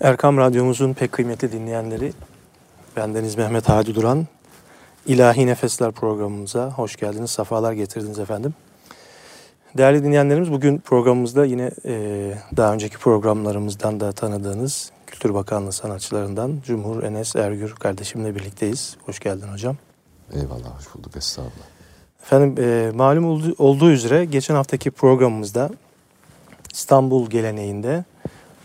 Erkam Radyomuzun pek kıymetli dinleyenleri, bendeniz Mehmet Hadi Duran. İlahi Nefesler programımıza hoş geldiniz, sefalar getirdiniz efendim. Değerli dinleyenlerimiz bugün programımızda yine e, daha önceki programlarımızdan da tanıdığınız Kültür Bakanlığı sanatçılarından Cumhur Enes Ergür kardeşimle birlikteyiz. Hoş geldin hocam. Eyvallah, hoş bulduk. Estağfurullah. Efendim e, malum oldu, olduğu üzere geçen haftaki programımızda İstanbul geleneğinde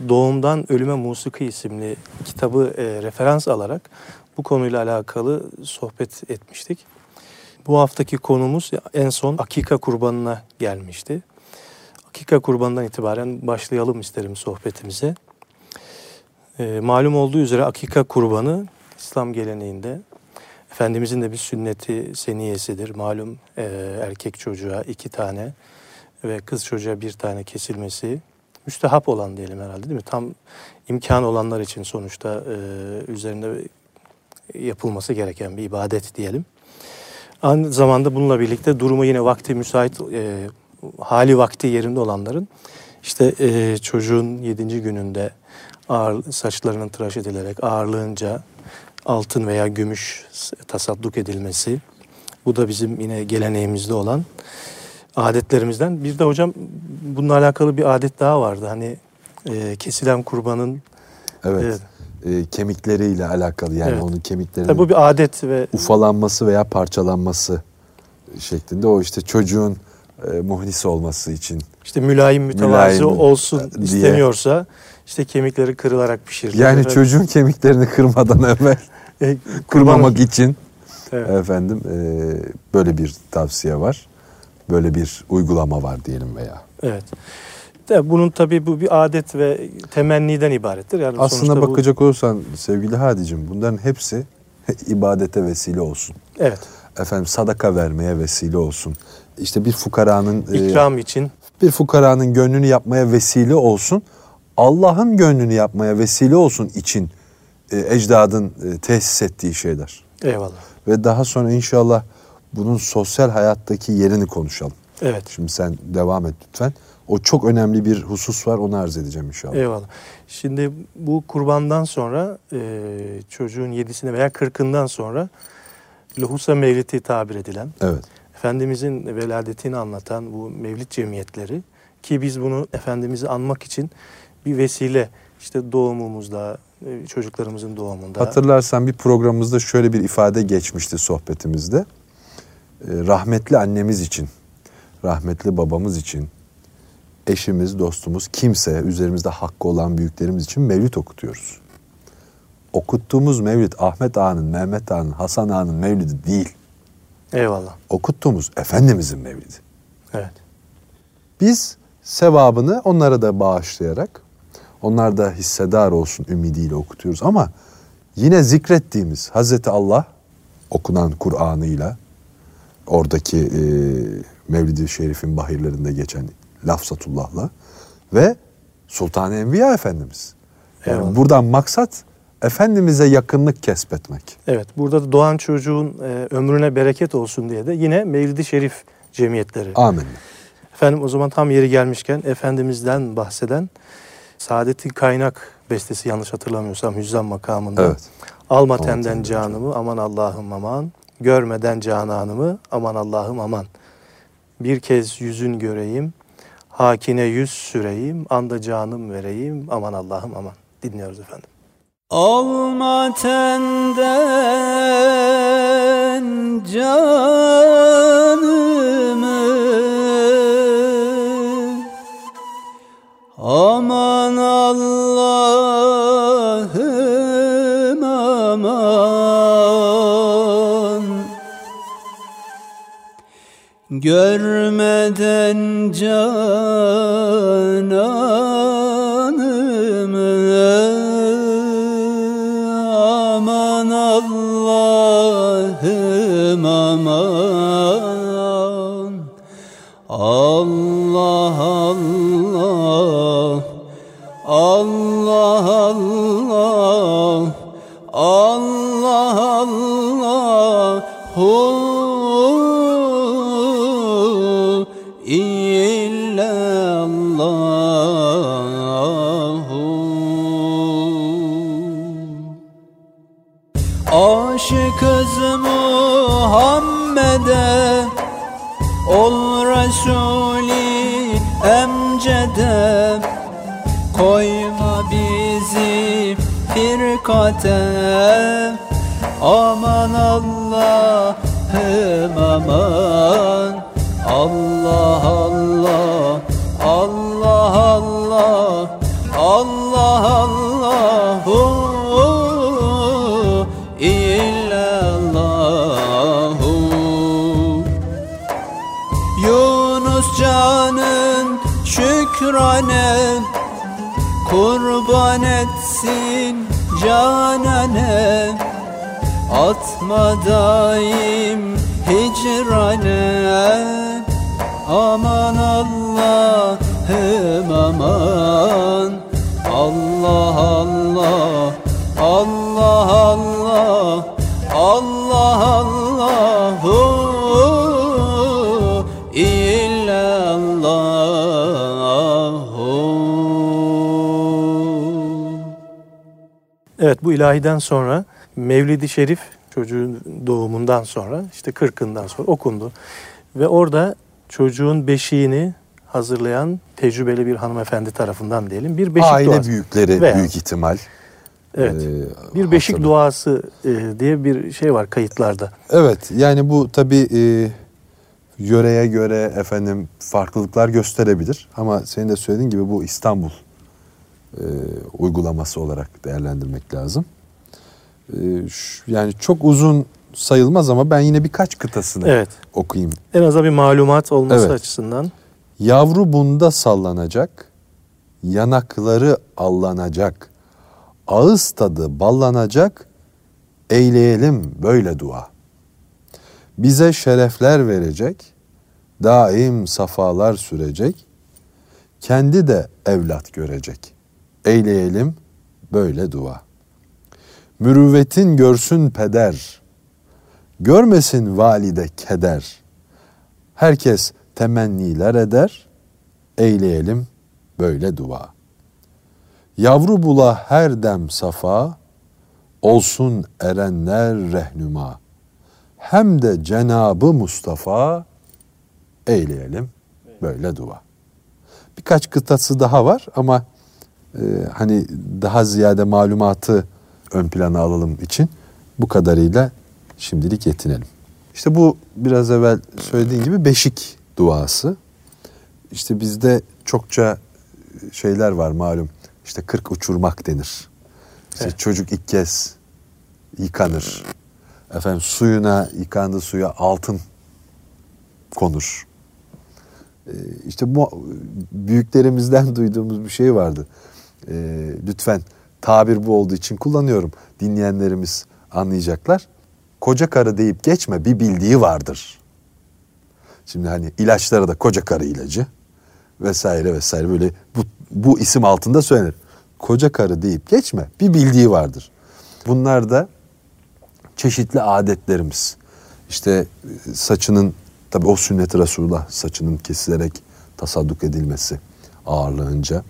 Doğumdan Ölüme Musiki isimli kitabı e, referans alarak bu konuyla alakalı sohbet etmiştik. Bu haftaki konumuz en son Akika kurbanına gelmişti. Akika kurbanından itibaren başlayalım isterim sohbetimize. E, malum olduğu üzere Akika kurbanı İslam geleneğinde Efendimizin de bir sünneti seniyesidir. Malum e, erkek çocuğa iki tane ve kız çocuğa bir tane kesilmesi müstehap olan diyelim herhalde değil mi? Tam imkan olanlar için sonuçta e, üzerinde yapılması gereken bir ibadet diyelim. Aynı zamanda bununla birlikte durumu yine vakti müsait, e, hali vakti yerinde olanların işte e, çocuğun yedinci gününde ağır, saçlarının tıraş edilerek ağırlığınca altın veya gümüş tasadduk edilmesi. Bu da bizim yine geleneğimizde olan adetlerimizden. Bir de hocam bununla alakalı bir adet daha vardı. Hani e, kesilen kurbanın Evet. evet. E, kemikleriyle alakalı yani evet. onun kemiklerinin Tabii bu bir adet ve ufalanması veya parçalanması şeklinde o işte çocuğun e, muhnisi olması için işte mülayim mütevazı mülayim, olsun diye. isteniyorsa işte kemikleri kırılarak pişirilir. Yani evet. çocuğun kemiklerini kırmadan evvel e, kırmamak için evet. efendim e, böyle bir tavsiye var böyle bir uygulama var diyelim veya. Evet. De bunun tabii bu bir adet ve temenniden ibarettir. Yani Aslında bakacak bu... olursan sevgili Hadicim bunların hepsi ibadete vesile olsun. Evet. Efendim sadaka vermeye vesile olsun. İşte bir fukaranın e, ikram e, için bir fukaranın gönlünü yapmaya vesile olsun. Allah'ın gönlünü yapmaya vesile olsun için e, ecdadın e, tesis ettiği şeyler. Eyvallah. Ve daha sonra inşallah bunun sosyal hayattaki yerini konuşalım. Evet. Şimdi sen devam et lütfen. O çok önemli bir husus var onu arz edeceğim inşallah. Eyvallah. Şimdi bu kurbandan sonra e, çocuğun yedisine veya kırkından sonra lohusa mevliti tabir edilen, evet. Efendimizin veladetini anlatan bu mevlid cemiyetleri ki biz bunu Efendimiz'i anmak için bir vesile işte doğumumuzda, e, çocuklarımızın doğumunda. Hatırlarsan bir programımızda şöyle bir ifade geçmişti sohbetimizde. Ee, rahmetli annemiz için, rahmetli babamız için, eşimiz, dostumuz, kimse üzerimizde hakkı olan büyüklerimiz için mevlüt okutuyoruz. Okuttuğumuz mevlid Ahmet Ağa'nın, Mehmet Ağa'nın, Hasan Ağa'nın mevlidi değil. Eyvallah. Okuttuğumuz Efendimizin mevlidi. Evet. Biz sevabını onlara da bağışlayarak, onlar da hissedar olsun ümidiyle okutuyoruz. Ama yine zikrettiğimiz Hazreti Allah okunan Kur'an'ıyla, oradaki e, Mevlid-i Şerif'in bahirlerinde geçen Lafzatullah'la ve Sultan-ı Enbiya Efendimiz. Yani Eyvallah. buradan maksat Efendimiz'e yakınlık kesbetmek. Evet burada da doğan çocuğun e, ömrüne bereket olsun diye de yine Mevlid-i Şerif cemiyetleri. Amin. Efendim o zaman tam yeri gelmişken Efendimiz'den bahseden Saadet'in Kaynak bestesi yanlış hatırlamıyorsam Hüzzam makamında. Evet. Alma tenden canımı aman Allah'ım aman Görmeden cananımı aman Allah'ım aman. Bir kez yüzün göreyim, hakine yüz süreyim, anda canım vereyim, aman Allah'ım aman. Dinliyoruz efendim. Alma tenden canımı Aman Allah'ım Görmeden cananımı Aman Allah'ım aman. Allah Allah Allah Allah Allah Ol Resulü emcede Koyma bizi firkate. Aman Allah'ım aman şükrane Kurban etsin canane Atma daim hicrane Aman Allah'ım aman. Allah Allah Allah Allah Evet bu ilahiden sonra Mevlid-i Şerif çocuğun doğumundan sonra işte kırkından sonra okundu. Ve orada çocuğun beşiğini hazırlayan tecrübeli bir hanımefendi tarafından diyelim bir beşik Aile duası. büyükleri Veya- büyük ihtimal. Evet. Ee, bir beşik hatırlı- duası e, diye bir şey var kayıtlarda. Evet yani bu tabii e, yöreye göre efendim farklılıklar gösterebilir. Ama senin de söylediğin gibi bu İstanbul e, uygulaması olarak değerlendirmek lazım. E, şu- yani çok uzun sayılmaz ama ben yine birkaç kıtasını Evet. okuyayım. En azından bir malumat olması Evet. açısından. Yavru bunda sallanacak, yanakları allanacak, ağız tadı ballanacak, eyleyelim böyle dua. Bize şerefler verecek, daim safalar sürecek, kendi de evlat görecek. Eyleyelim böyle dua. Mürüvvetin görsün peder, görmesin valide keder. Herkes temenniler eder, eyleyelim böyle dua. Yavru bula her dem safa, olsun erenler rehnuma. Hem de Cenabı Mustafa, eyleyelim böyle dua. Birkaç kıtası daha var ama e, hani daha ziyade malumatı ön plana alalım için bu kadarıyla şimdilik yetinelim. İşte bu biraz evvel söylediğin gibi beşik duası. İşte bizde çokça şeyler var malum. İşte kırk uçurmak denir. İşte Evet. çocuk ilk kez yıkanır. Efendim suyuna yıkandığı suya altın konur. Ee, işte bu büyüklerimizden duyduğumuz bir şey vardı. Ee, lütfen tabir bu olduğu için kullanıyorum. Dinleyenlerimiz anlayacaklar. Koca karı deyip geçme bir bildiği vardır. Şimdi hani ilaçlara da koca karı ilacı vesaire vesaire böyle bu, bu isim altında söylenir. Koca karı deyip geçme bir bildiği vardır. Bunlar da çeşitli adetlerimiz. İşte e, saçının tabi o sünnet-i Resulullah saçının kesilerek tasadduk edilmesi ağırlığınca.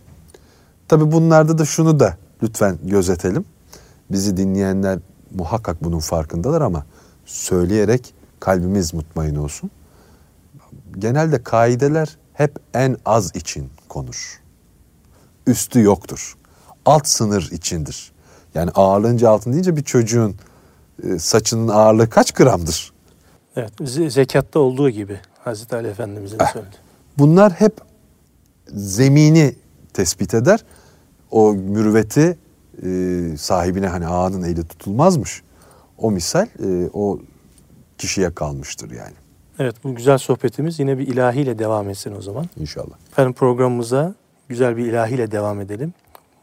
Tabi bunlarda da şunu da lütfen gözetelim. Bizi dinleyenler muhakkak bunun farkındalar ama söyleyerek kalbimiz mutmain olsun. Genelde kaideler hep en az için konur. Üstü yoktur. Alt sınır içindir. Yani ağırlığınca altın deyince bir çocuğun e, saçının ağırlığı kaç gramdır? Evet. ze- Zekatta olduğu gibi Hazreti Ali Efendimizin Eh. söyledi. Bunlar hep zemini tespit eder. O mürüvveti e, sahibine hani ağanın eli tutulmazmış. O misal e, o kişiye kalmıştır yani Evet bu güzel sohbetimiz yine bir ilahiyle devam etsin o zaman. inşallah. Efendim programımıza güzel bir ilahiyle devam edelim.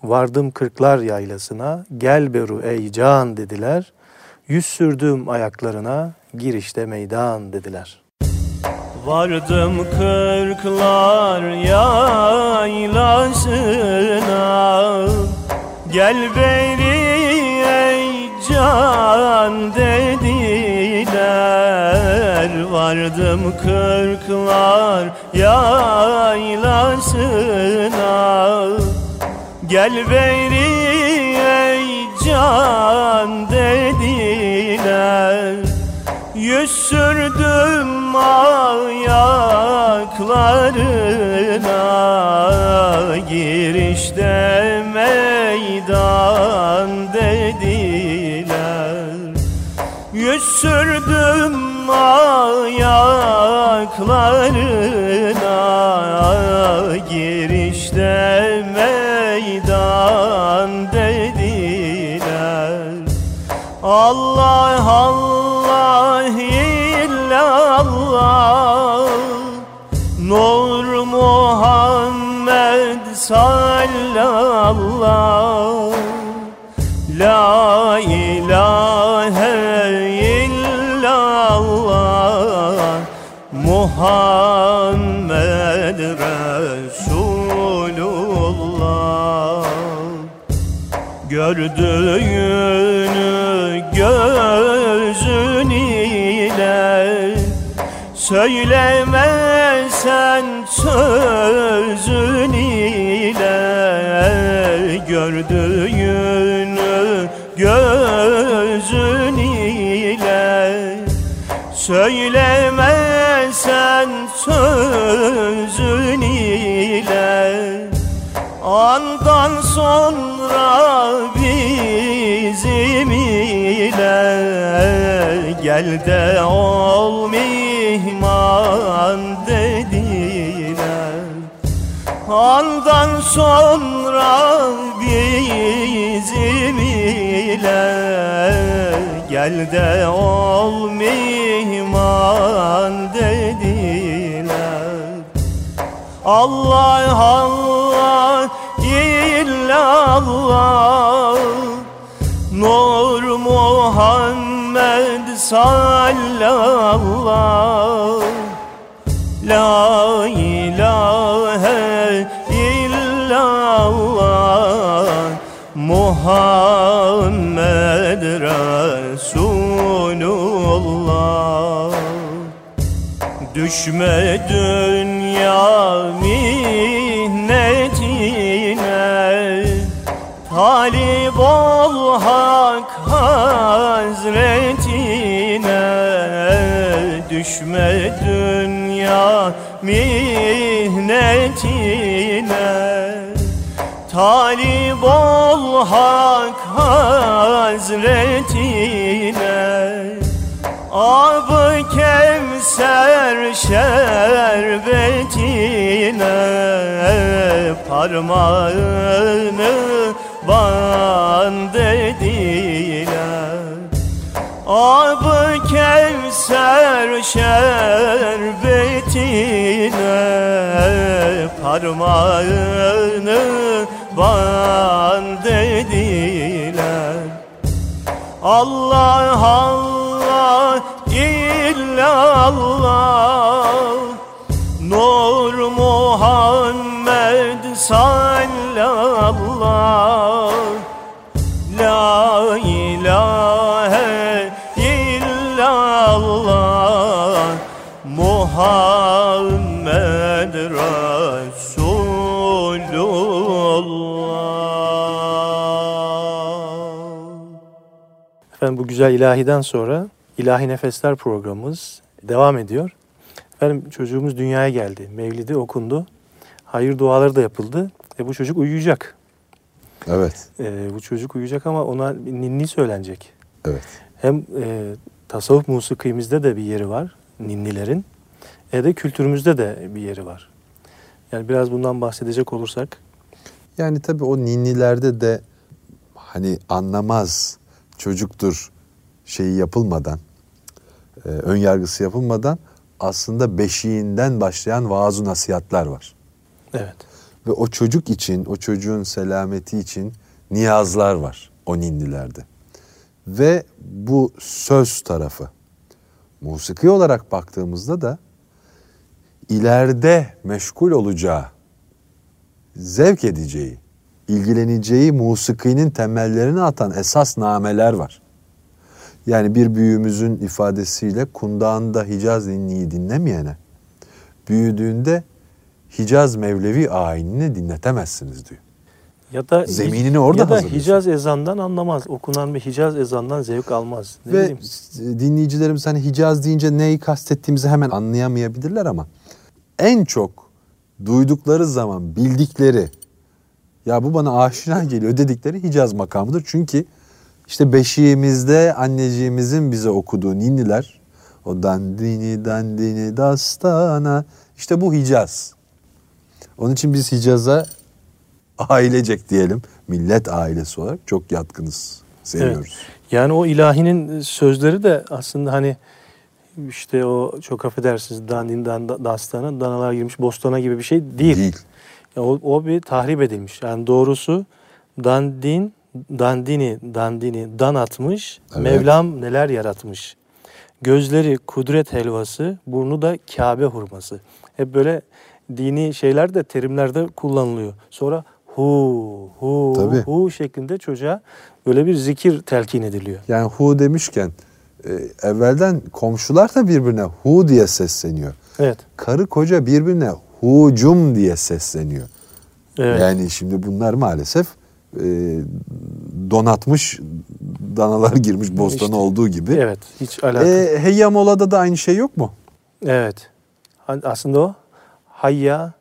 Vardım kırklar yaylasına, gel beru ey can dediler. Yüz sürdüm ayaklarına, girişte meydan dediler. Vardım kırklar yaylasına. Gel beri ey can dediler. Vardım kırklar yaylasına. Gel beri ey can dediler Yüz sürdüm ayaklarına Girişte meydan dediler. Yüz sürdüm ayaklarına Girişte meydan dediler. Allah Nur Muhammed sallallahu La ilahe illallah. Muhammed Resulullah. Gördüğünü gözün ile Söylemesen sözün ile Gördüğünü gözün ile. Söylemesen sözün ile. Andan sonra bizim ile. Gel de ol mihman dediler. Andan sonra bizim ile Gel de ol mihman dediler. Allah Allah illallah. Nur Muhammed sallallahu La ilahe illallah. Muhammed Resulullah. Düşme dünya mihnetine Talip ol Düşme dünya mihnetine. Talip ol hak hazretine. Ab-ı Kevser şerbetine. Parmağını band Kevser şerbetine Parmağını band dediler Allah Allah illallah Nur Muhammed sallallahu Efendim bu güzel ilahiden sonra İlahi Nefesler programımız devam ediyor. Efendim çocuğumuz dünyaya geldi. Mevlidi okundu. Hayır duaları da yapıldı. E bu çocuk uyuyacak. Evet, E, bu çocuk uyuyacak ama ona ninni söylenecek. evet. Hem e, tasavvuf musikimizde de bir yeri var ninnilerin. E de kültürümüzde de bir yeri var. Yani biraz bundan bahsedecek olursak. Yani tabii o ninnilerde de hani anlamaz çocuktur şeyi yapılmadan, e, ön yargısı yapılmadan aslında beşiğinden başlayan vaaz nasihatler var. Evet. Ve o çocuk için, o çocuğun selameti için niyazlar var o ninnilerde. Ve bu söz tarafı. Musiki olarak baktığımızda da ileride meşgul olacağı, zevk edeceği, ilgileneceği musikinin temellerini atan esas nameler var. Yani bir büyüğümüzün ifadesiyle kundağında Hicaz ninniyi dinlemeyene büyüdüğünde Hicaz Mevlevi ayinini dinletemezsiniz diyor. Ya da Zeminini orada ya da. Hicaz ezandan anlamaz. Okunan bir Hicaz ezandan zevk almaz. Ne Ve bileyim. dinleyicilerimiz hani Hicaz deyince neyi kastettiğimizi hemen anlayamayabilirler ama en çok duydukları zaman bildikleri ya bu bana aşina geliyor dedikleri Hicaz makamıdır. Çünkü işte beşiğimizde anneciğimizin bize okuduğu ninniler o dandini dandini dastana işte bu Hicaz. Onun için biz Hicaz'a ailecek diyelim millet ailesi olarak çok yatkınız. Seviyoruz. Yani o ilahinin sözleri de aslında hani işte o çok affedersiniz dandin dan, dastana danalar girmiş bostana gibi bir şey değil. Değil. O, o bir tahrip edilmiş. Yani doğrusu dandin, dandini, dandini dan atmış. Evet. Mevlam neler yaratmış. Gözleri kudret helvası, burnu da Kabe hurması. Hep böyle dini şeyler de terimlerde kullanılıyor. Sonra hu, hu, Tabii. hu şeklinde çocuğa böyle bir zikir telkin ediliyor. Yani hu demişken e, evvelden komşular da birbirine hu diye sesleniyor. Evet. Karı koca birbirine hucum diye sesleniyor. Evet. Yani şimdi bunlar maalesef e, donatmış danalar girmiş bostana İşte. olduğu gibi. Evet. Hiç alakası. E, Heyya Mola'da da aynı şey yok mu? evet. Ha- Aslında o hayya,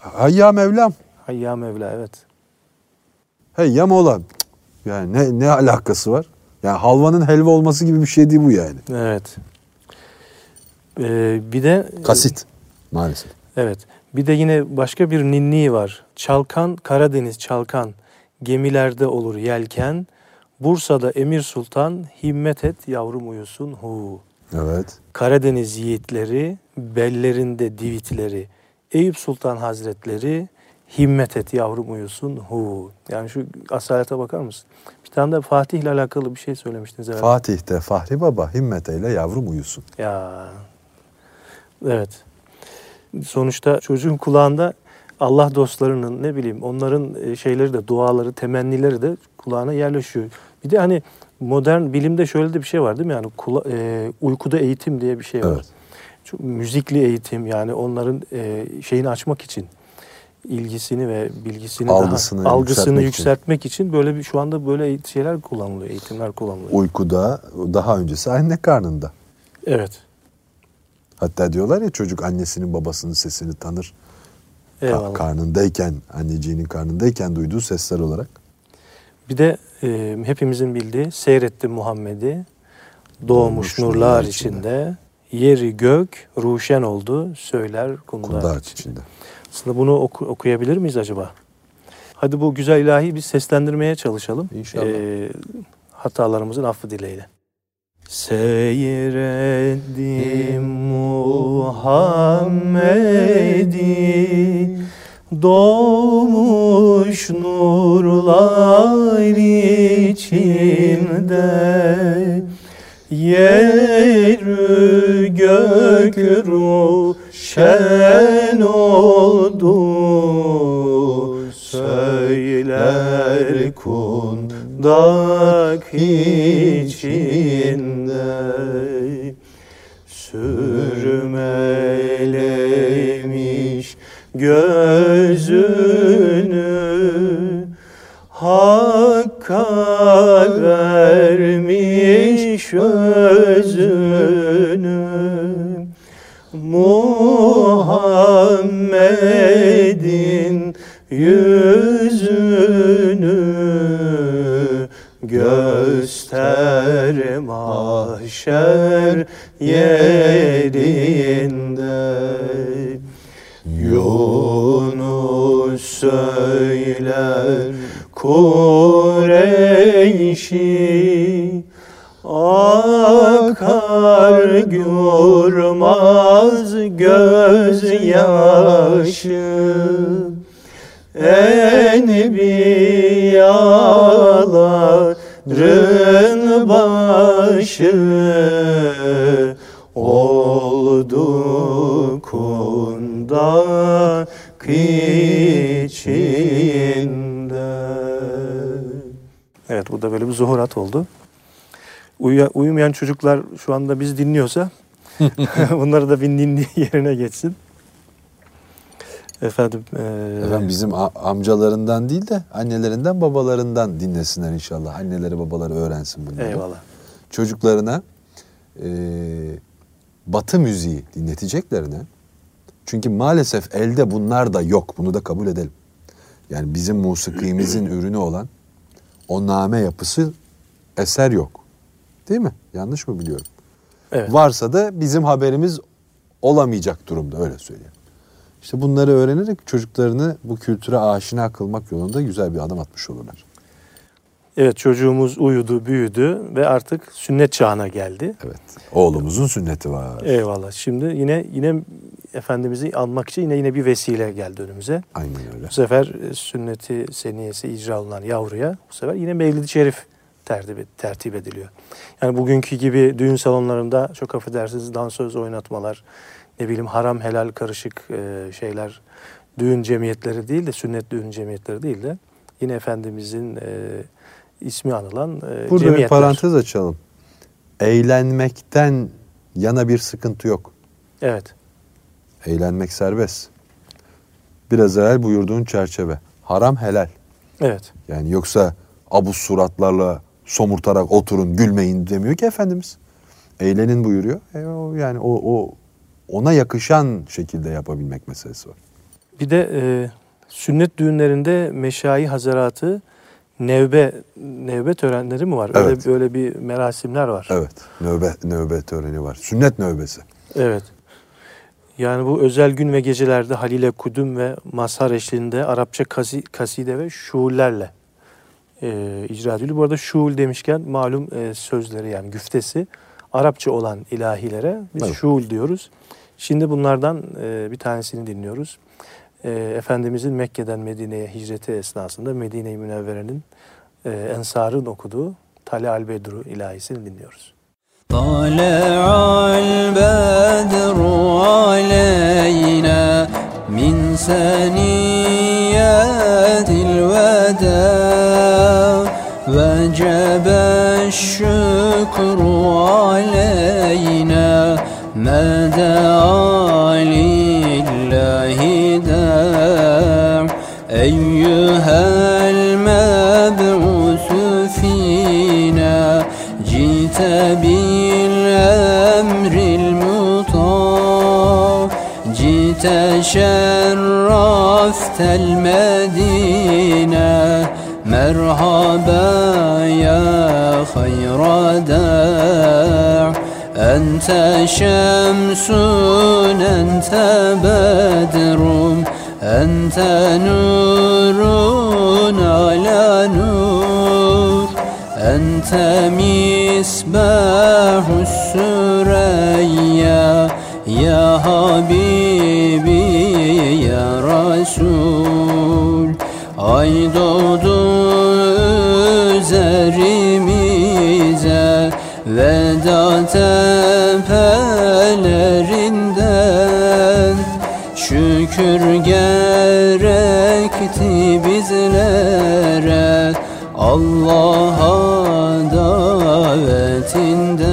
Hayya Mevlam. hayya Mevla evet. Heyya Mola. Yani ne, ne alakası var? Yani halvanın helva olması gibi bir şey değil bu yani. Evet. Ee, bir de Kasit maalesef. Evet. Bir de yine başka bir ninni var. Çalkan Karadeniz çalkan gemilerde olur yelken. Bursa'da Emir Sultan himmet et yavrum uyusun hu. Evet. Karadeniz yiğitleri bellerinde divitleri. Eyüp Sultan Hazretleri himmet et yavrum uyusun hu. Yani şu asalete bakar mısın? Bir tane de Fatih ile alakalı bir şey söylemiştiniz herhalde. Fatih'te Fahri Baba himmet eyle yavrum uyusun. Ya. Evet. Sonuçta çocuğun kulağında Allah dostlarının ne bileyim onların e, şeyleri de duaları, temennileri de kulağına yerleşiyor. Bir de hani modern bilimde şöyle de bir şey var değil mi? Yani kula, e, uykuda eğitim diye bir şey var. Evet. Çok müzikli eğitim yani onların e, şeyini açmak için ilgisini ve bilgisini Algısını daha algısını yükseltmek için. yükseltmek için. böyle bir şu anda böyle şeyler kullanılıyor, eğitimler kullanılıyor. Uykuda daha öncesi anne karnında. Evet. Hatta diyorlar ya çocuk annesinin babasının sesini tanır. Eyvallah. karnındayken, anneciğinin karnındayken duyduğu sesler olarak. Bir de e, hepimizin bildiği seyretti Muhammed'i doğmuş Doğmuş nurlar nurlar içinde yeri gök ruşen oldu söyler kumlar, Kundağ içinde. içinde. Aslında bunu oku- okuyabilir miyiz acaba? Hadi bu güzel ilahi bir seslendirmeye çalışalım. İnşallah. E, hatalarımızın affı dileğiyle. Seyrettim Muhammed'i Doğmuş nurlar içinde Yerü gök ruşen oldu Söyler kundak içinde Sürmelemiş gözünü Hakka vermiş özünü. Muhammed'in yüzünü göster mahşer yerinde. Yunus söyler Kureyş'i Akar görmez gözyaşı Enbiyaların başı oldu kundak içinde. Evet bu da böyle bir zuhurat oldu. Uyuya- uyumayan çocuklar şu anda biz dinliyorsa bunları da bir ninni yerine geçsin. Efendim, e, Efendim bizim amcalarından değil de annelerinden babalarından dinlesinler inşallah. Anneleri babaları öğrensin bunları. eyvallah. Çocuklarına e, batı müziği dinleteceklerine çünkü maalesef elde bunlar da yok. Bunu da kabul edelim. Yani bizim musikimizin ürünü olan o name yapısı eser yok. Değil mi? Yanlış mı biliyorum? Evet. Varsa da bizim haberimiz olamayacak durumda öyle söyleyeyim. İşte bunları öğrenerek çocuklarını bu kültüre aşina kılmak yolunda güzel bir adım atmış olurlar. Evet çocuğumuz uyudu, büyüdü ve artık sünnet çağına geldi. Evet. Oğlumuzun sünneti var. Eyvallah. Şimdi yine yine Efendimiz'i anmak için yine yine bir vesile geldi önümüze. Aynen öyle. Bu sefer e, sünneti seniyesi icra olunan yavruya bu sefer yine Mevlid-i Şerif tertip, tertip ediliyor. Yani bugünkü gibi düğün salonlarında çok affedersiniz dansöz oynatmalar, ne bileyim haram helal karışık e, şeyler, düğün cemiyetleri değil de sünnet düğün cemiyetleri değil de yine Efendimizin e, ismi anılan e, Burada cemiyetler. bir parantez açalım. Eğlenmekten yana bir sıkıntı yok. Evet. Eğlenmek serbest. Biraz evvel buyurduğun çerçeve. Haram helal. Evet. Yani yoksa abuz suratlarla somurtarak oturun gülmeyin demiyor ki Efendimiz. Eğlenin buyuruyor. E o, yani o, o ona yakışan şekilde yapabilmek meselesi var. Bir de e, sünnet düğünlerinde meşayi hazaratı nevbe nevbe törenleri mi var? Öyle Evet. böyle bir merasimler var. Evet. Növbe, növbe töreni var. Sünnet növbesi. Evet. Yani bu özel gün ve gecelerde Halile Kudüm ve Mazhar eşliğinde Arapça kasi, kaside ve şuullerle e, icra ediliyor. Bu arada şuul demişken malum e, sözleri yani güftesi Arapça olan ilahilere biz Evet. şuul diyoruz. Şimdi bunlardan e, bir tanesini dinliyoruz. E, Efendimizin Mekke'den Medine'ye hicreti esnasında Medine-i Münevvere'nin e, ensarın okuduğu Tale al Bedru ilahisini dinliyoruz. طلع البدر علينا من ثنيات الوداع وجب الشكر علينا ما دعا لله داع. أيها المبعوث فينا جئت بالأمر المطاع. جئت شرفت المدينة Ente şemsun, ente bedrum Ente nurun ala nur Ente misbahus süreyya Ya Habibi, ya Resul Ay doğdu üzerimize Vedat et Şükür gerekti bizlere. Allah'a davetinden.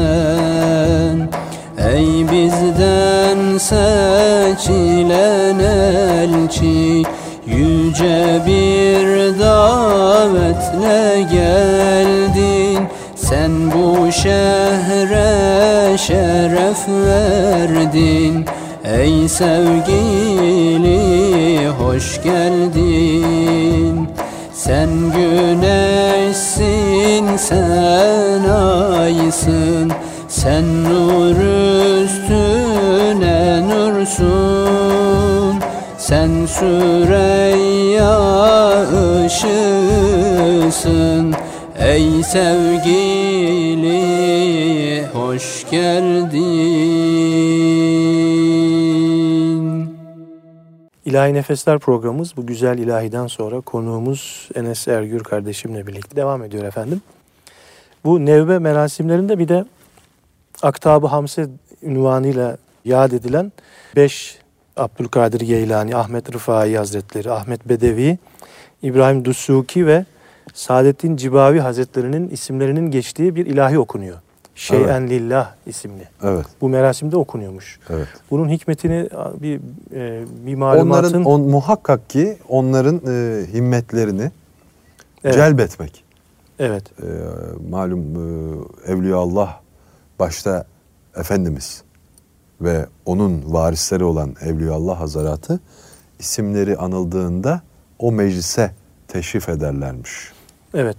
Ey bizden seçilen elçi Yüce bir davetle geldin. Sen bu şehre şeref verdin. Ey sevgili Sen nur üstüne nursun Sen Süreyya ışığısın Ey sevgili hoş geldin İlahi Nefesler programımız bu güzel ilahiden sonra konuğumuz Enes Ergür kardeşimle birlikte devam ediyor efendim. Bu nevbe merasimlerinde bir de Aktab-ı Hamse ünvanıyla yad edilen 5 Abdülkadir Geylani, Ahmet Rıfai Hazretleri, Ahmet Bedevi, İbrahim Dusuki ve Saadettin Cibavi Hazretlerinin isimlerinin geçtiği bir ilahi okunuyor. Şeyen Lillah isimli. Evet. Bu merasimde okunuyormuş. Evet. Bunun hikmetini bir e, bir malumatın Onların on, muhakkak ki onların e, himmetlerini Evet. celbetmek. evet E, malum e, Evliya Allah başta Efendimiz ve onun varisleri olan Evliya Allah Hazaratı isimleri anıldığında o meclise teşrif ederlermiş. evet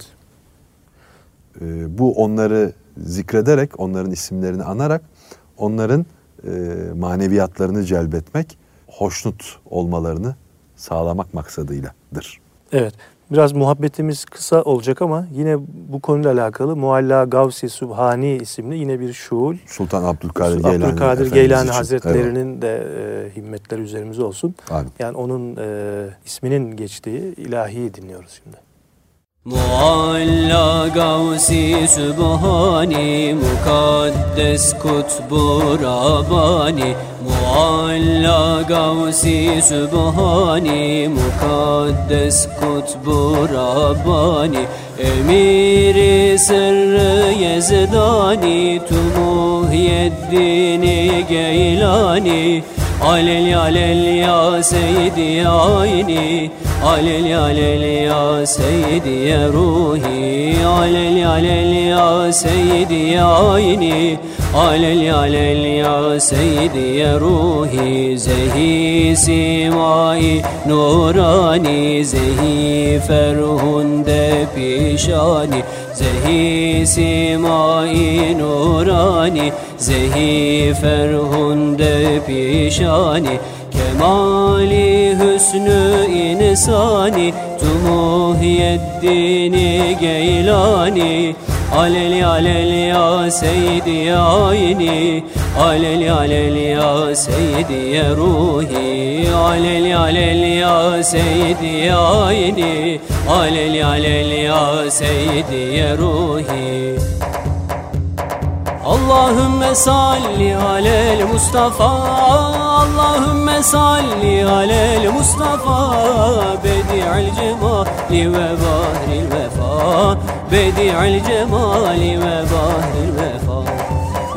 E, bu onları zikrederek, onların isimlerini anarak onların e, maneviyatlarını celbetmek, hoşnut olmalarını sağlamak maksadıyladır. evet biraz muhabbetimiz kısa olacak ama yine bu konuyla alakalı Mualla Gavsi Subhani isimli yine bir şuul Sultan Abdülkadir Geylani, Abdülkadir Geylani. Hazretlerinin de e, himmetleri üzerimize olsun. Evet. Amin. Yani onun e, isminin geçtiği ilahiyi dinliyoruz şimdi. Mualla gavsi sübhani Mukaddes kutbu Rabbani. Mualla gavsi sübhani Mukaddes kutbu Rabbani. Emiri sırrı yezdani Tu muhyeddini geylani Alel alel ya seydi ayni Alel ya seydi ya ruhi Alel alel ya seydi ya ayni Alel ya seydi ya ruhi Zehi simai nurani Zehi ferhunde pişani Zehi simai nurani Zehi ferhunde pişani Kemali hüsnü insani Tu muhyeddini geylani. Alel alel ya seydi ya ayni Alel alel ya seydi ya ruhi. Alel alel ya seydi ya ayni Alel alel ya seydi ya ruhi Allahümme salli alel Mustafa Allahümme salli alel Mustafa. Bedi'il cemali ve bahril vefa Bedi'il cemali ve bahril vefa.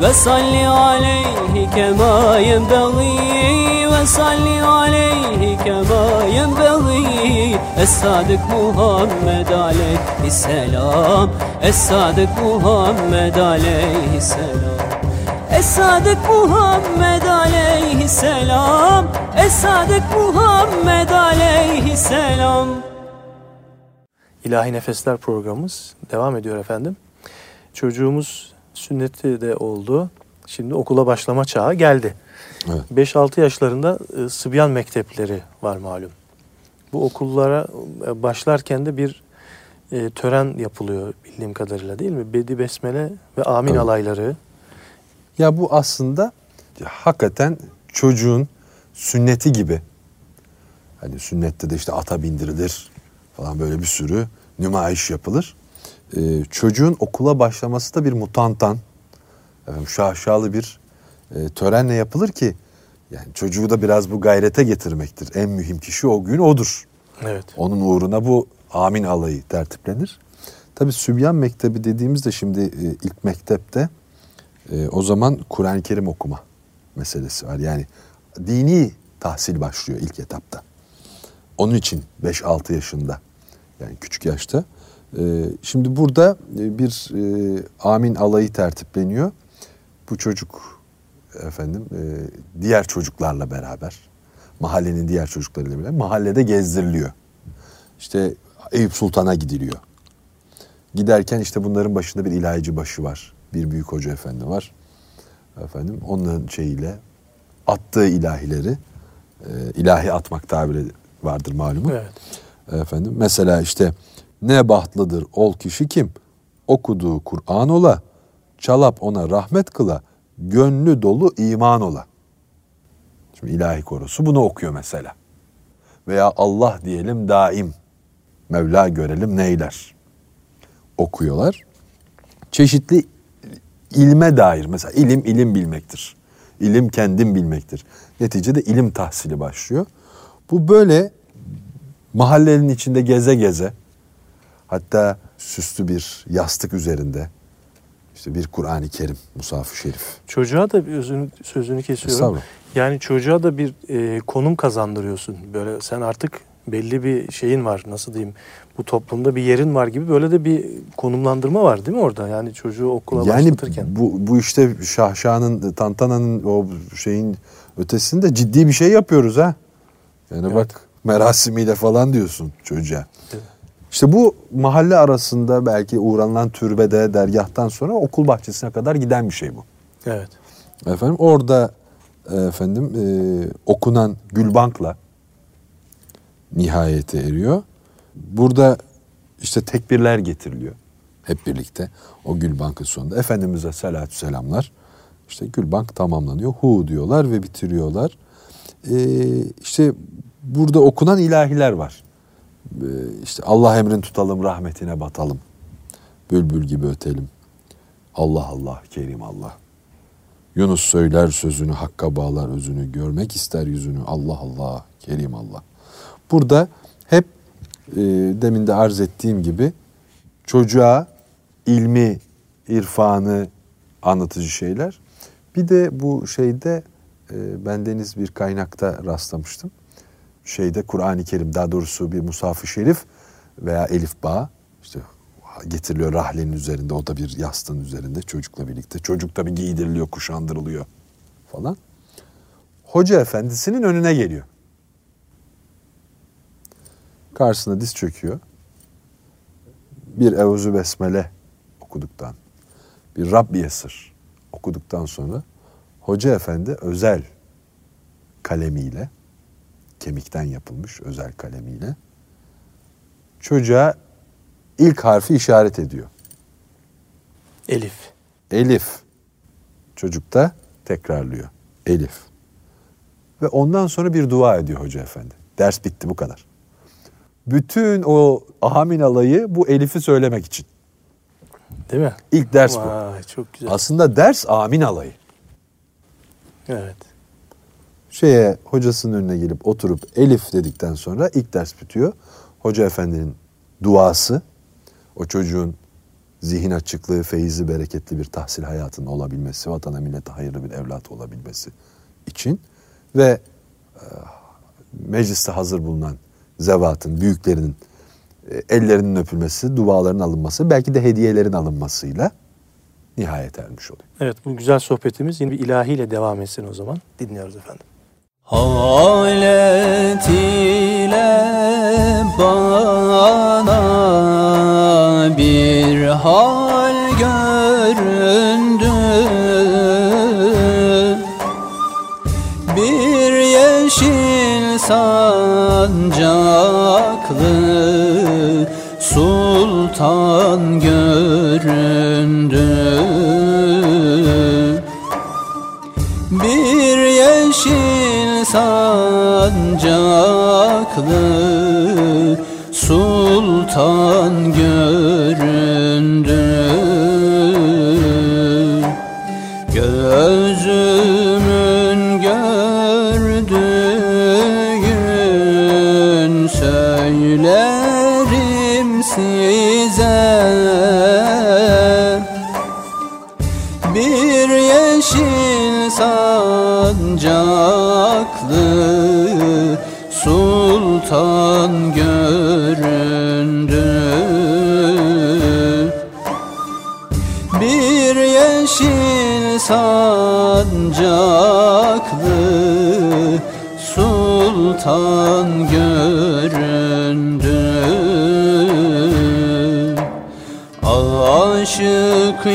Ve salli aleyhi kema yenbeği Ve salli aleyhi kema yenbeği Es-Sadık Muhammed aleyhisselam Es-Sadık Muhammed aleyhisselam Es-Sadık Muhammed aleyhisselam Es-Sadık Muhammed aleyhisselam İlahi Nefesler programımız devam ediyor efendim. Çocuğumuz sünneti de oldu. Şimdi okula başlama çağı geldi. Evet. 5-6 yaşlarında e, Sıbyan mektepleri var malum. Bu okullara e, başlarken de bir e, tören yapılıyor bildiğim kadarıyla değil mi? Bedi Besmele ve Amin Evet. alayları. Ya bu aslında hakikaten çocuğun sünneti gibi. Hani sünnette de işte ata bindirilir falan böyle bir sürü nümayiş yapılır. Ee, çocuğun okula başlaması da bir mutantan, efendim, şaşalı bir e, törenle yapılır ki yani çocuğu da biraz bu gayrete getirmektir. En mühim kişi o gün odur. Evet. Onun uğruna bu amin alayı tertiplenir. Tabi Sübyan Mektebi dediğimizde şimdi e, ilk mektepte e, o zaman Kur'an-ı Kerim okuma meselesi var. Yani dini tahsil başlıyor ilk etapta. Onun için 5-6 yaşında yani küçük yaşta. E, şimdi burada bir amin alayı tertipleniyor. Bu çocuk efendim e, diğer çocuklarla beraber mahallenin diğer çocuklarıyla beraber mahallede gezdiriliyor. İşte Eyüp Sultan'a gidiliyor. Giderken işte bunların başında bir ilahici başı var. Bir büyük hoca efendi var. Efendim onların şeyiyle attığı ilahileri e, ilahi atmak tabiri vardır malumu. Evet. Efendim mesela işte ne bahtlıdır ol kişi kim? Okuduğu Kur'an ola, çalap ona rahmet kıla, gönlü dolu iman ola. Şimdi ilahi korusu bunu okuyor mesela. Veya Allah diyelim daim, Mevla görelim neyler. Okuyorlar. Çeşitli ilme dair mesela ilim ilim bilmektir. İlim kendim bilmektir. Neticede ilim tahsili başlıyor. Bu böyle mahallenin içinde geze geze hatta süslü bir yastık üzerinde İşte bir Kur'an-ı Kerim, Musaf-ı Şerif. Çocuğa da bir özünü, sözünü kesiyorum. Yani çocuğa da bir e, konum kazandırıyorsun. Böyle sen artık belli bir şeyin var nasıl diyeyim bu toplumda bir yerin var gibi böyle de bir konumlandırma var değil mi orada? Yani çocuğu okula Yani başlatırken. bu, bu işte Şahşah'ın, Tantana'nın o şeyin ötesinde ciddi bir şey yapıyoruz ha. Yani Evet. bak merasimiyle falan diyorsun çocuğa. Evet. İşte bu mahalle arasında belki uğranılan türbede, dergahtan sonra okul bahçesine kadar giden bir şey bu. Evet. Efendim orada e, efendim e, okunan Gülbank'la nihayete eriyor. Burada işte tekbirler getiriliyor hep birlikte o Gülbank'ın sonunda. Efendimiz'e salatü selamlar. İşte Gülbank tamamlanıyor. Hu diyorlar ve bitiriyorlar. E, işte burada okunan ilahiler var. E, işte Allah emrin tutalım, rahmetine batalım. Bülbül gibi ötelim. Allah Allah, Kerim Allah. Yunus söyler sözünü, hakka bağlar özünü, görmek ister yüzünü. Allah Allah, Kerim Allah. Burada hep e, demin de arz ettiğim gibi çocuğa ilmi, irfanı anlatıcı şeyler. Bir de bu şeyde e, bendeniz bir kaynakta rastlamıştım. Şeyde Kur'an-ı Kerim daha doğrusu bir Musaf-ı Şerif veya Elif Bağ işte getiriliyor rahlenin üzerinde o da bir yastığın üzerinde çocukla birlikte. Çocuk tabii giydiriliyor, kuşandırılıyor falan. Hoca efendisinin önüne geliyor. Karşısına diz çöküyor. Bir Evuzu Besmele okuduktan, bir Rabbi Esir okuduktan sonra Hoca Efendi özel kalemiyle, kemikten yapılmış özel kalemiyle çocuğa ilk harfi işaret ediyor. Elif. Elif. Çocuk da tekrarlıyor. Elif. Ve ondan sonra bir dua ediyor Hoca Efendi. Ders bitti bu kadar. Bütün o ahamin alayı bu Elif'i söylemek için. Değil mi? İlk ders bu. Vay çok güzel. Aslında ders amin alayı. evet. Şeye hocasının önüne gelip oturup Elif dedikten sonra ilk ders bitiyor. Hoca Efendi'nin duası o çocuğun zihin açıklığı, feyizli, bereketli bir tahsil hayatının olabilmesi, vatana millete hayırlı bir evlat olabilmesi için ve e, mecliste hazır bulunan zevatın, büyüklerinin e, ellerinin öpülmesi, duaların alınması, belki de hediyelerin alınmasıyla nihayet ermiş oluyor. Evet bu güzel sohbetimiz yine bir ilahiyle devam etsin o zaman. Dinliyoruz efendim. Halet ile bana bir hal sultan sultan göründü. Aşık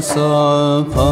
صفا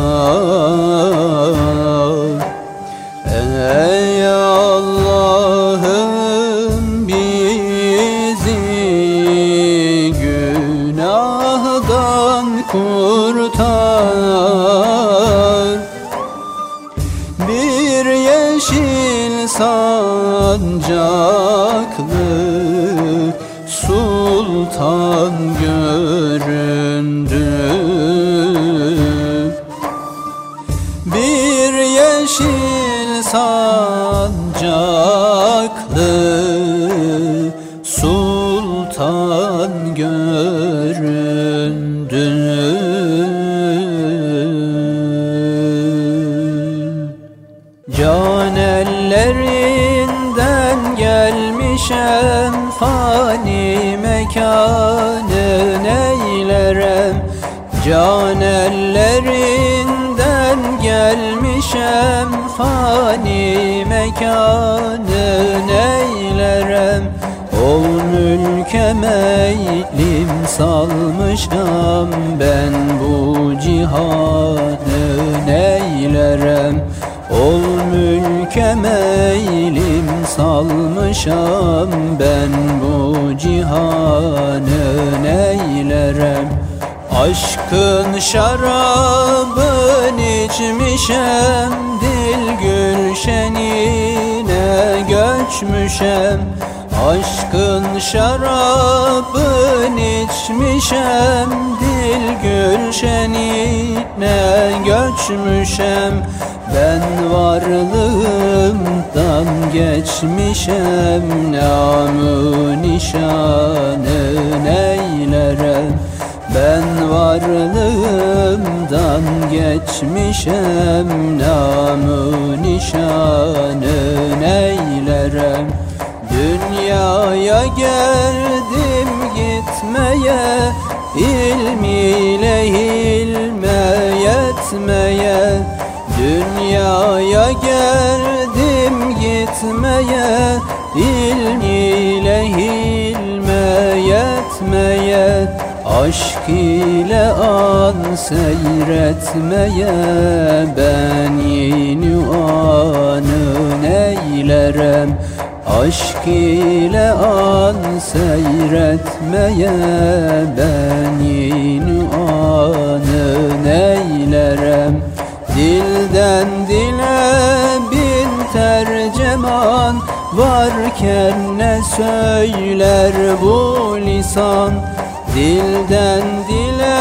salmışam ben bu cihanı neylerem Ol mülke meylim salmışam ben bu cihanı neylerem Aşkın şarabın içmişem Dil gülşenine göçmüşem Aşkın şarabın içmişem Dil gülşenine göçmüşem. Ben varlığımdan geçmişem Namı nişanı neylerem ben varlığımdan geçmişem Namı nişanı neylerem Dünyaya geldim gitmeye ilmiyle hilme yetmeye. Dünyaya geldim gitmeye ilmiyle hilme yetmeye. Aşk ile an seyretmeye ben yeni anı neylerem Aşk ile an seyretmeye ben yeni anı neylerem? Dilden dile bin tercüman Varken ne söyler bu lisan? Dilden dile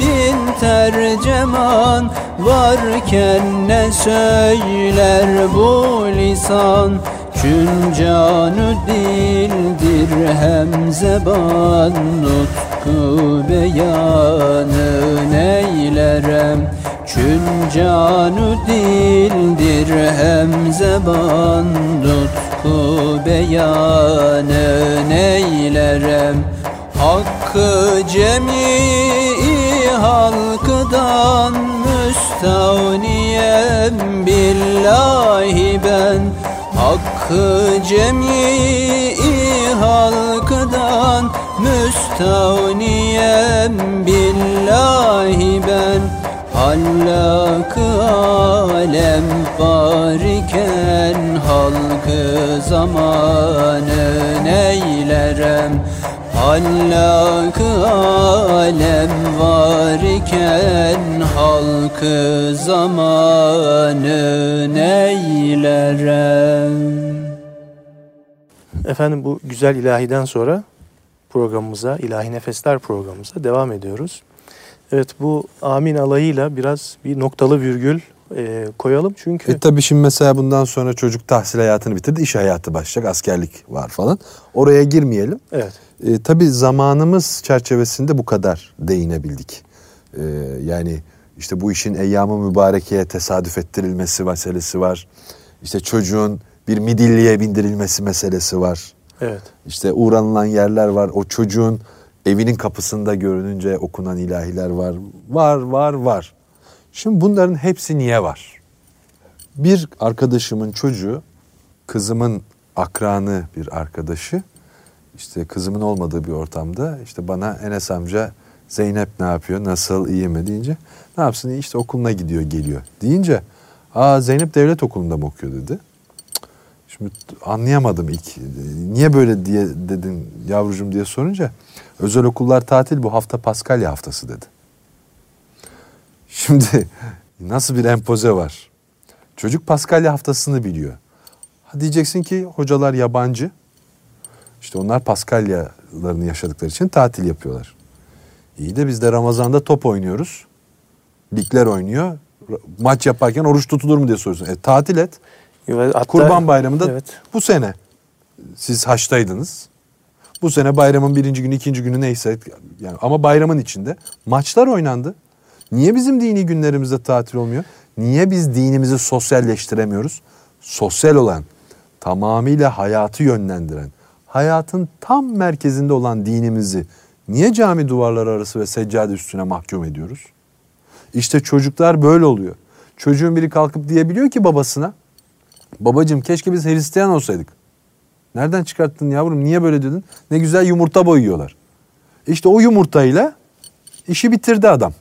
bin tercüman Varken ne söyler bu lisan Çün canı dildir hem zeban Nutku beyanı neylerem? Çün canı dildir hem zeban Nutku beyanı neylerem? Hakkı cemii halkıdan müstavniyem billahi ben Hakkı cemii halkıdan müstavniyem billahi ben. Hallakı alem var iken halkı zamanı neylerem? Hallakı alem var iken halkı zamanı neylerem Efendim bu güzel ilahiden sonra programımıza, ilahi nefesler programımıza devam ediyoruz. Evet bu amin alayıyla biraz bir noktalı virgül e, koyalım çünkü E tabii şimdi mesela bundan sonra çocuk tahsil hayatını bitirdi, iş hayatı başlayacak, askerlik var falan. Oraya girmeyelim. evet E, tabii zamanımız çerçevesinde bu kadar değinebildik. E, yani işte bu işin eyyamı mübarekeye tesadüf ettirilmesi meselesi var. İşte çocuğun bir midilliye bindirilmesi meselesi var. evet İşte uğranılan yerler var. O çocuğun evinin kapısında görününce okunan ilahiler var. Var, var, var. Şimdi bunların hepsi niye var? Bir arkadaşımın çocuğu, kızımın akranı bir arkadaşı, işte kızımın olmadığı bir ortamda işte bana Enes amca Zeynep ne yapıyor, nasıl, iyi mi deyince ne yapsın işte okuluna gidiyor, geliyor deyince aa Zeynep devlet okulunda mı okuyor dedi. Şimdi anlayamadım ilk. Niye böyle diye dedin yavrucuğum diye sorunca özel okullar tatil bu hafta Paskalya haftası dedi. Şimdi nasıl bir empoze var? Çocuk Paskalya haftasını biliyor. Ha diyeceksin ki hocalar yabancı. İşte onlar Paskalya hayatlarını yaşadıkları için tatil yapıyorlar. İyi de biz de Ramazan'da top oynuyoruz. Ligler oynuyor. Maç yaparken oruç tutulur mu diye soruyorsun. E, tatil et. Hatta- Kurban Bayramı'nda Evet. bu sene siz haçtaydınız. Bu sene bayramın birinci günü, ikinci günü neyse yani ama bayramın içinde maçlar oynandı. Niye bizim dini günlerimizde tatil olmuyor? Niye biz dinimizi sosyalleştiremiyoruz? Sosyal olan, tamamıyla hayatı yönlendiren, hayatın tam merkezinde olan dinimizi niye cami duvarları arası ve seccade üstüne mahkum ediyoruz? İşte çocuklar böyle oluyor. Çocuğun biri kalkıp diyebiliyor ki babasına, babacığım keşke biz Hristiyan olsaydık. Nereden çıkarttın yavrum? Niye böyle dedin? Ne güzel yumurta boyuyorlar. İşte o yumurtayla işi bitirdi adam.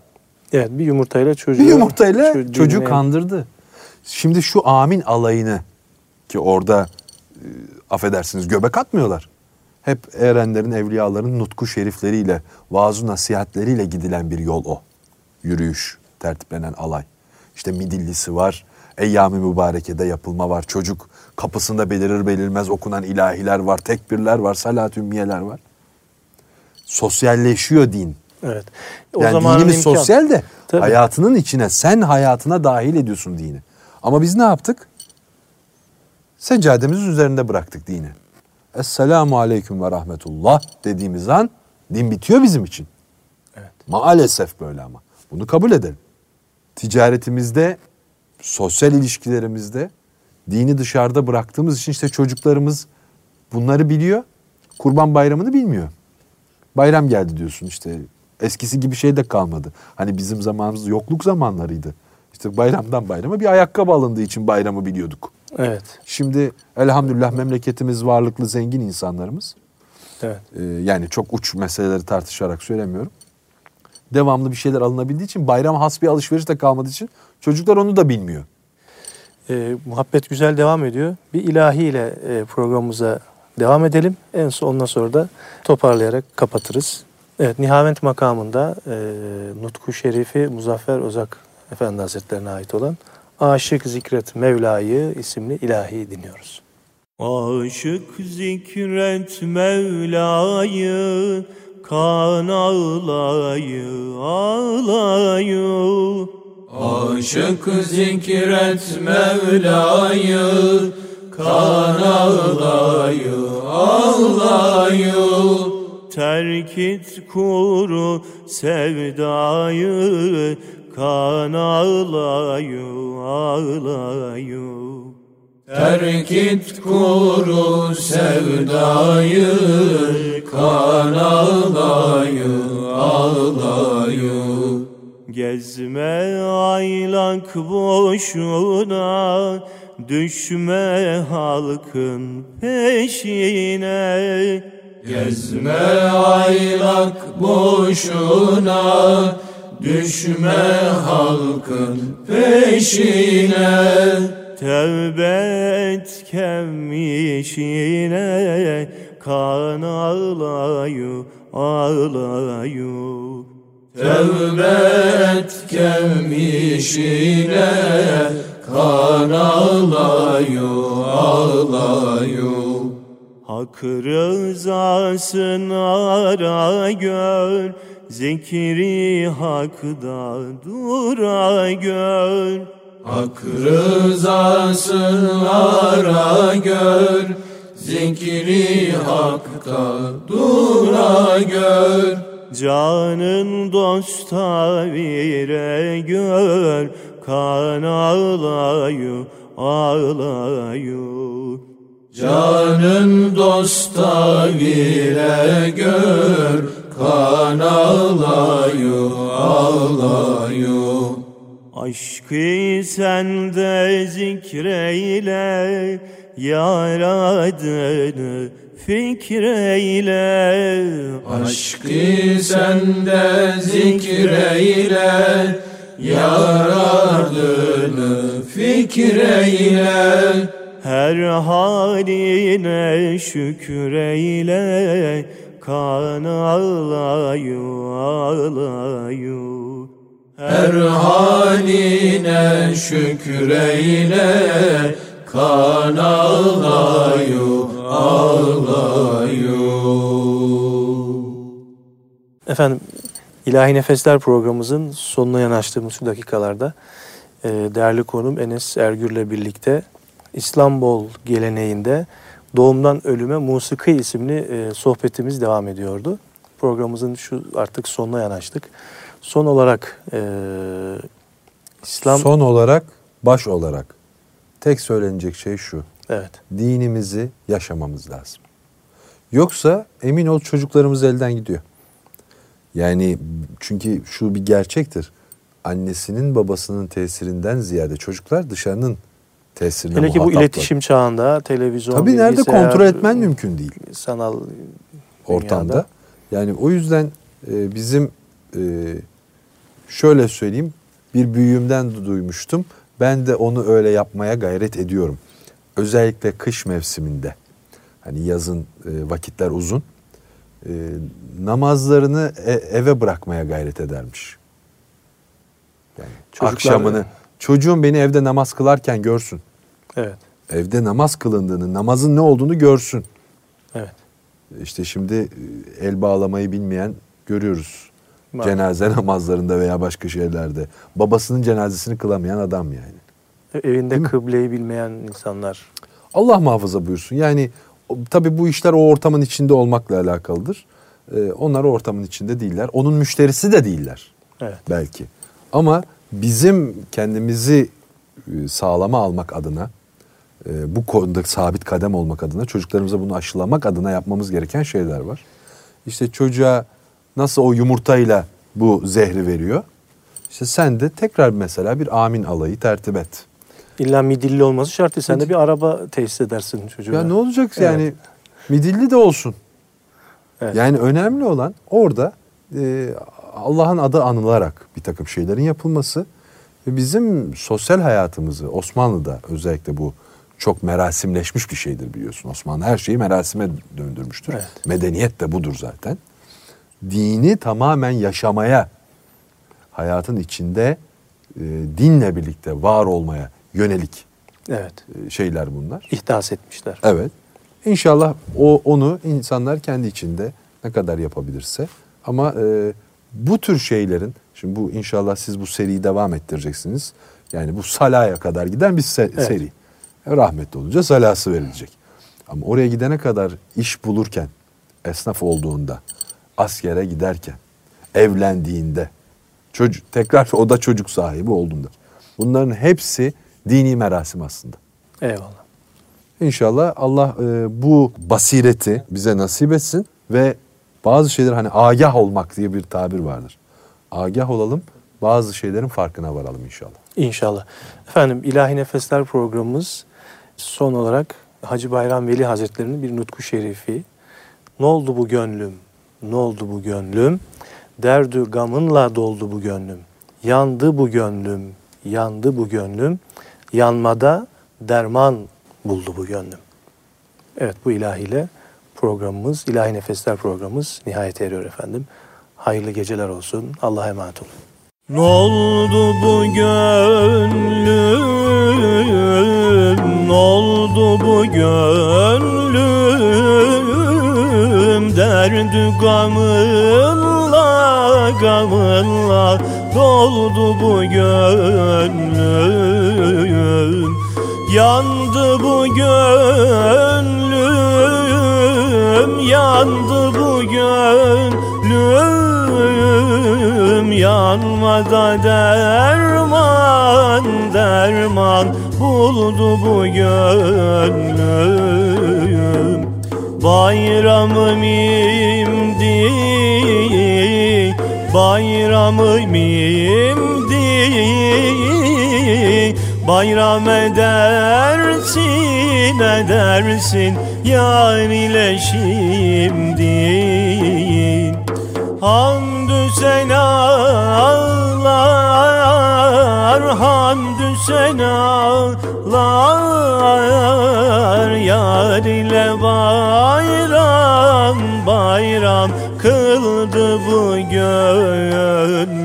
Evet bir yumurtayla çocuğu. Bir yumurtayla çocuğu çocuğu kandırdı. Şimdi şu amin alayını ki orada e, affedersiniz göbek atmıyorlar. Hep erenlerin, evliyaların nutku şerifleriyle, vaaz nasihatleriyle gidilen bir yol o. Yürüyüş, tertiplenen alay. İşte midillisi var, eyyam-ı mübarekede yapılma var. Çocuk kapısında belirir belirmez okunan ilahiler var, tekbirler var, salat ümmiyeler var. Sosyalleşiyor din. Evet. Yani zamanın dinimiz imkan- sosyal de Tabii. hayatının içine sen hayatına dahil ediyorsun dini. Ama biz ne yaptık? Seccademizin üzerinde bıraktık dini. Esselamu aleyküm ve rahmetullah dediğimiz an din bitiyor bizim için. Evet. Maalesef böyle ama. Bunu kabul edelim. Ticaretimizde, sosyal ilişkilerimizde dini dışarıda bıraktığımız için işte çocuklarımız bunları biliyor. Kurban bayramını bilmiyor. Bayram geldi diyorsun işte. Eskisi gibi şey de kalmadı. Hani bizim zamanımız yokluk zamanlarıydı. İşte bayramdan bayrama bir ayakkabı alındığı için bayramı biliyorduk. Evet. Şimdi elhamdülillah memleketimiz varlıklı zengin insanlarımız. Evet. Ee, yani çok uç meseleleri tartışarak söylemiyorum. Devamlı bir şeyler alınabildiği için bayram has bir alışveriş de kalmadığı için çocuklar onu da bilmiyor. Ee, muhabbet güzel devam ediyor. Bir ilahiyle e, programımıza devam edelim. En son ondan sonra da toparlayarak kapatırız. Evet, Nihavent makamında e, Nutku Şerifi Muzaffer Ozak Efendi Hazretlerine ait olan Aşık Zikret Mevla'yı isimli ilahi dinliyoruz. Aşık zikret Mevla'yı Kan ağlayı ağlayı. Aşık zikret Mevla'yı. Kan ağlayı ağlayı. Terk et kuru sevdayı. Kan ağlayı ağlayı Terk et kuru sevdayı Kan ağlayı ağlayı. Gezme aylak boşuna Düşme halkın peşine. Gezme aylak boşuna Düşme halkın peşine Tevbe et kem işine Kan ağlayı ağlayı Tevbe et kemişine Kan ağlayı ağlayı Hak rızasını ara gör Zikri hakda dura gör Hak rızasını ara gör Zikri hakta dura gör. Canın dosta vire gör Kan ağlayı ağlayı Canın dosta vire gör Kan ağlayı ağlayı Aşkı sende zikreyle Yar adını fikreyle. Aşkı sende zikreyle Yar ardını fikreyle. Her haline şükreyle Kan ağlayı ağlayı Her haline şükreyle Kan ağlayı ağlayı Efendim İlahi Nefesler programımızın sonuna yanaştığımız şu dakikalarda e, değerli konum Enes Ergür'le birlikte İstanbul geleneğinde Doğumdan Ölüme Musiki isimli e, sohbetimiz devam ediyordu. Programımızın şu artık sonuna yanaştık. Son olarak e, İslam... Son olarak, baş olarak tek söylenecek şey şu. Evet. Dinimizi yaşamamız lazım. Yoksa emin ol çocuklarımız elden gidiyor. Yani çünkü şu bir gerçektir. Annesinin babasının tesirinden ziyade çocuklar dışarının tesirine Hele ki bu iletişim çağında televizyon, Tabii nerede kontrol etmen mümkün değil Sanal ortamda. dünyada. Yani o yüzden e, bizim e, şöyle söyleyeyim bir büyüğümden du- duymuştum. Ben de onu öyle yapmaya gayret ediyorum. Özellikle kış mevsiminde. Hani yazın e, vakitler uzun. E, namazlarını e- eve bırakmaya gayret edermiş. Yani Çocuklar- akşamını çocuğum beni evde namaz kılarken görsün. Evet. Evde namaz kılındığını, namazın ne olduğunu görsün. Evet. İşte şimdi el bağlamayı bilmeyen görüyoruz. Maalesef. Cenaze namazlarında veya başka şeylerde. Babasının cenazesini kılamayan adam yani. Evinde kıbleyi bilmeyen insanlar. Allah muhafaza buyursun. Yani tabii bu işler o ortamın içinde olmakla alakalıdır. Ee, onlar o ortamın içinde değiller. Onun müşterisi de değiller Evet. belki. Ama bizim kendimizi e, sağlama almak adına, e, bu konuda sabit kadem olmak adına, çocuklarımıza bunu aşılamak adına yapmamız gereken şeyler var. İşte çocuğa nasıl o yumurtayla bu zehri veriyor. İşte sen de tekrar mesela bir amin alayı tertip et. İlla midilli olması şart değil. Sen de bir araba tesis edersin çocuğa. Ya ne olacak Evet. yani midilli de olsun. Evet. Yani önemli olan orada e, Allah'ın adı anılarak bir takım şeylerin yapılması ve bizim sosyal hayatımızı Osmanlı'da özellikle bu çok merasimleşmiş bir şeydir biliyorsun. Osmanlı her şeyi merasime döndürmüştür. Evet. Medeniyet de budur zaten. Dini tamamen yaşamaya, hayatın içinde e, dinle birlikte var olmaya yönelik Evet. e, şeyler bunlar. İhdas etmişler. Evet. İnşallah o onu insanlar kendi içinde ne kadar yapabilirse ama e, bu tür şeylerin şimdi bu inşallah siz bu seriyi devam ettireceksiniz. Yani bu salaya kadar giden bir se- Evet. seri. Rahmetli olunca salası verilecek. Ama oraya gidene kadar iş bulurken, esnaf olduğunda, askere giderken, evlendiğinde, çocuk tekrar o da çocuk sahibi olduğunda. Bunların hepsi dini merasim aslında. Eyvallah. İnşallah Allah e, bu basireti bize nasip etsin ve bazı şeyler hani agah olmak diye bir tabir vardır. Agah olalım, bazı şeylerin farkına varalım inşallah. İnşallah. Efendim İlahi Nefesler programımız son olarak Hacı Bayram Veli Hazretleri'nin bir nutku şerifi. Ne oldu bu gönlüm? Ne oldu bu gönlüm? Derdü gamınla doldu bu gönlüm. Yandı bu gönlüm, yandı bu gönlüm. Yanmada derman buldu bu gönlüm. Evet bu ilahiyle programımız, İlahi Nefesler programımız nihayete eriyor efendim. Hayırlı geceler olsun. Allah'a emanet olun. Ne oldu bu gönlüm? Ne oldu bu gönlüm? Derdi gamınla, gamınla doldu bu gönlüm. Yandı bu gönlüm, yandı bu gönlüm Yanmada derman, derman buldu bu gönlüm Bayramım imdi, bayramım imdi. Bayram edersin, edersin Yar ile şimdi Hamdü senalar, hamdü senalar Yar ile bayram, bayram kıldı bu gönlüm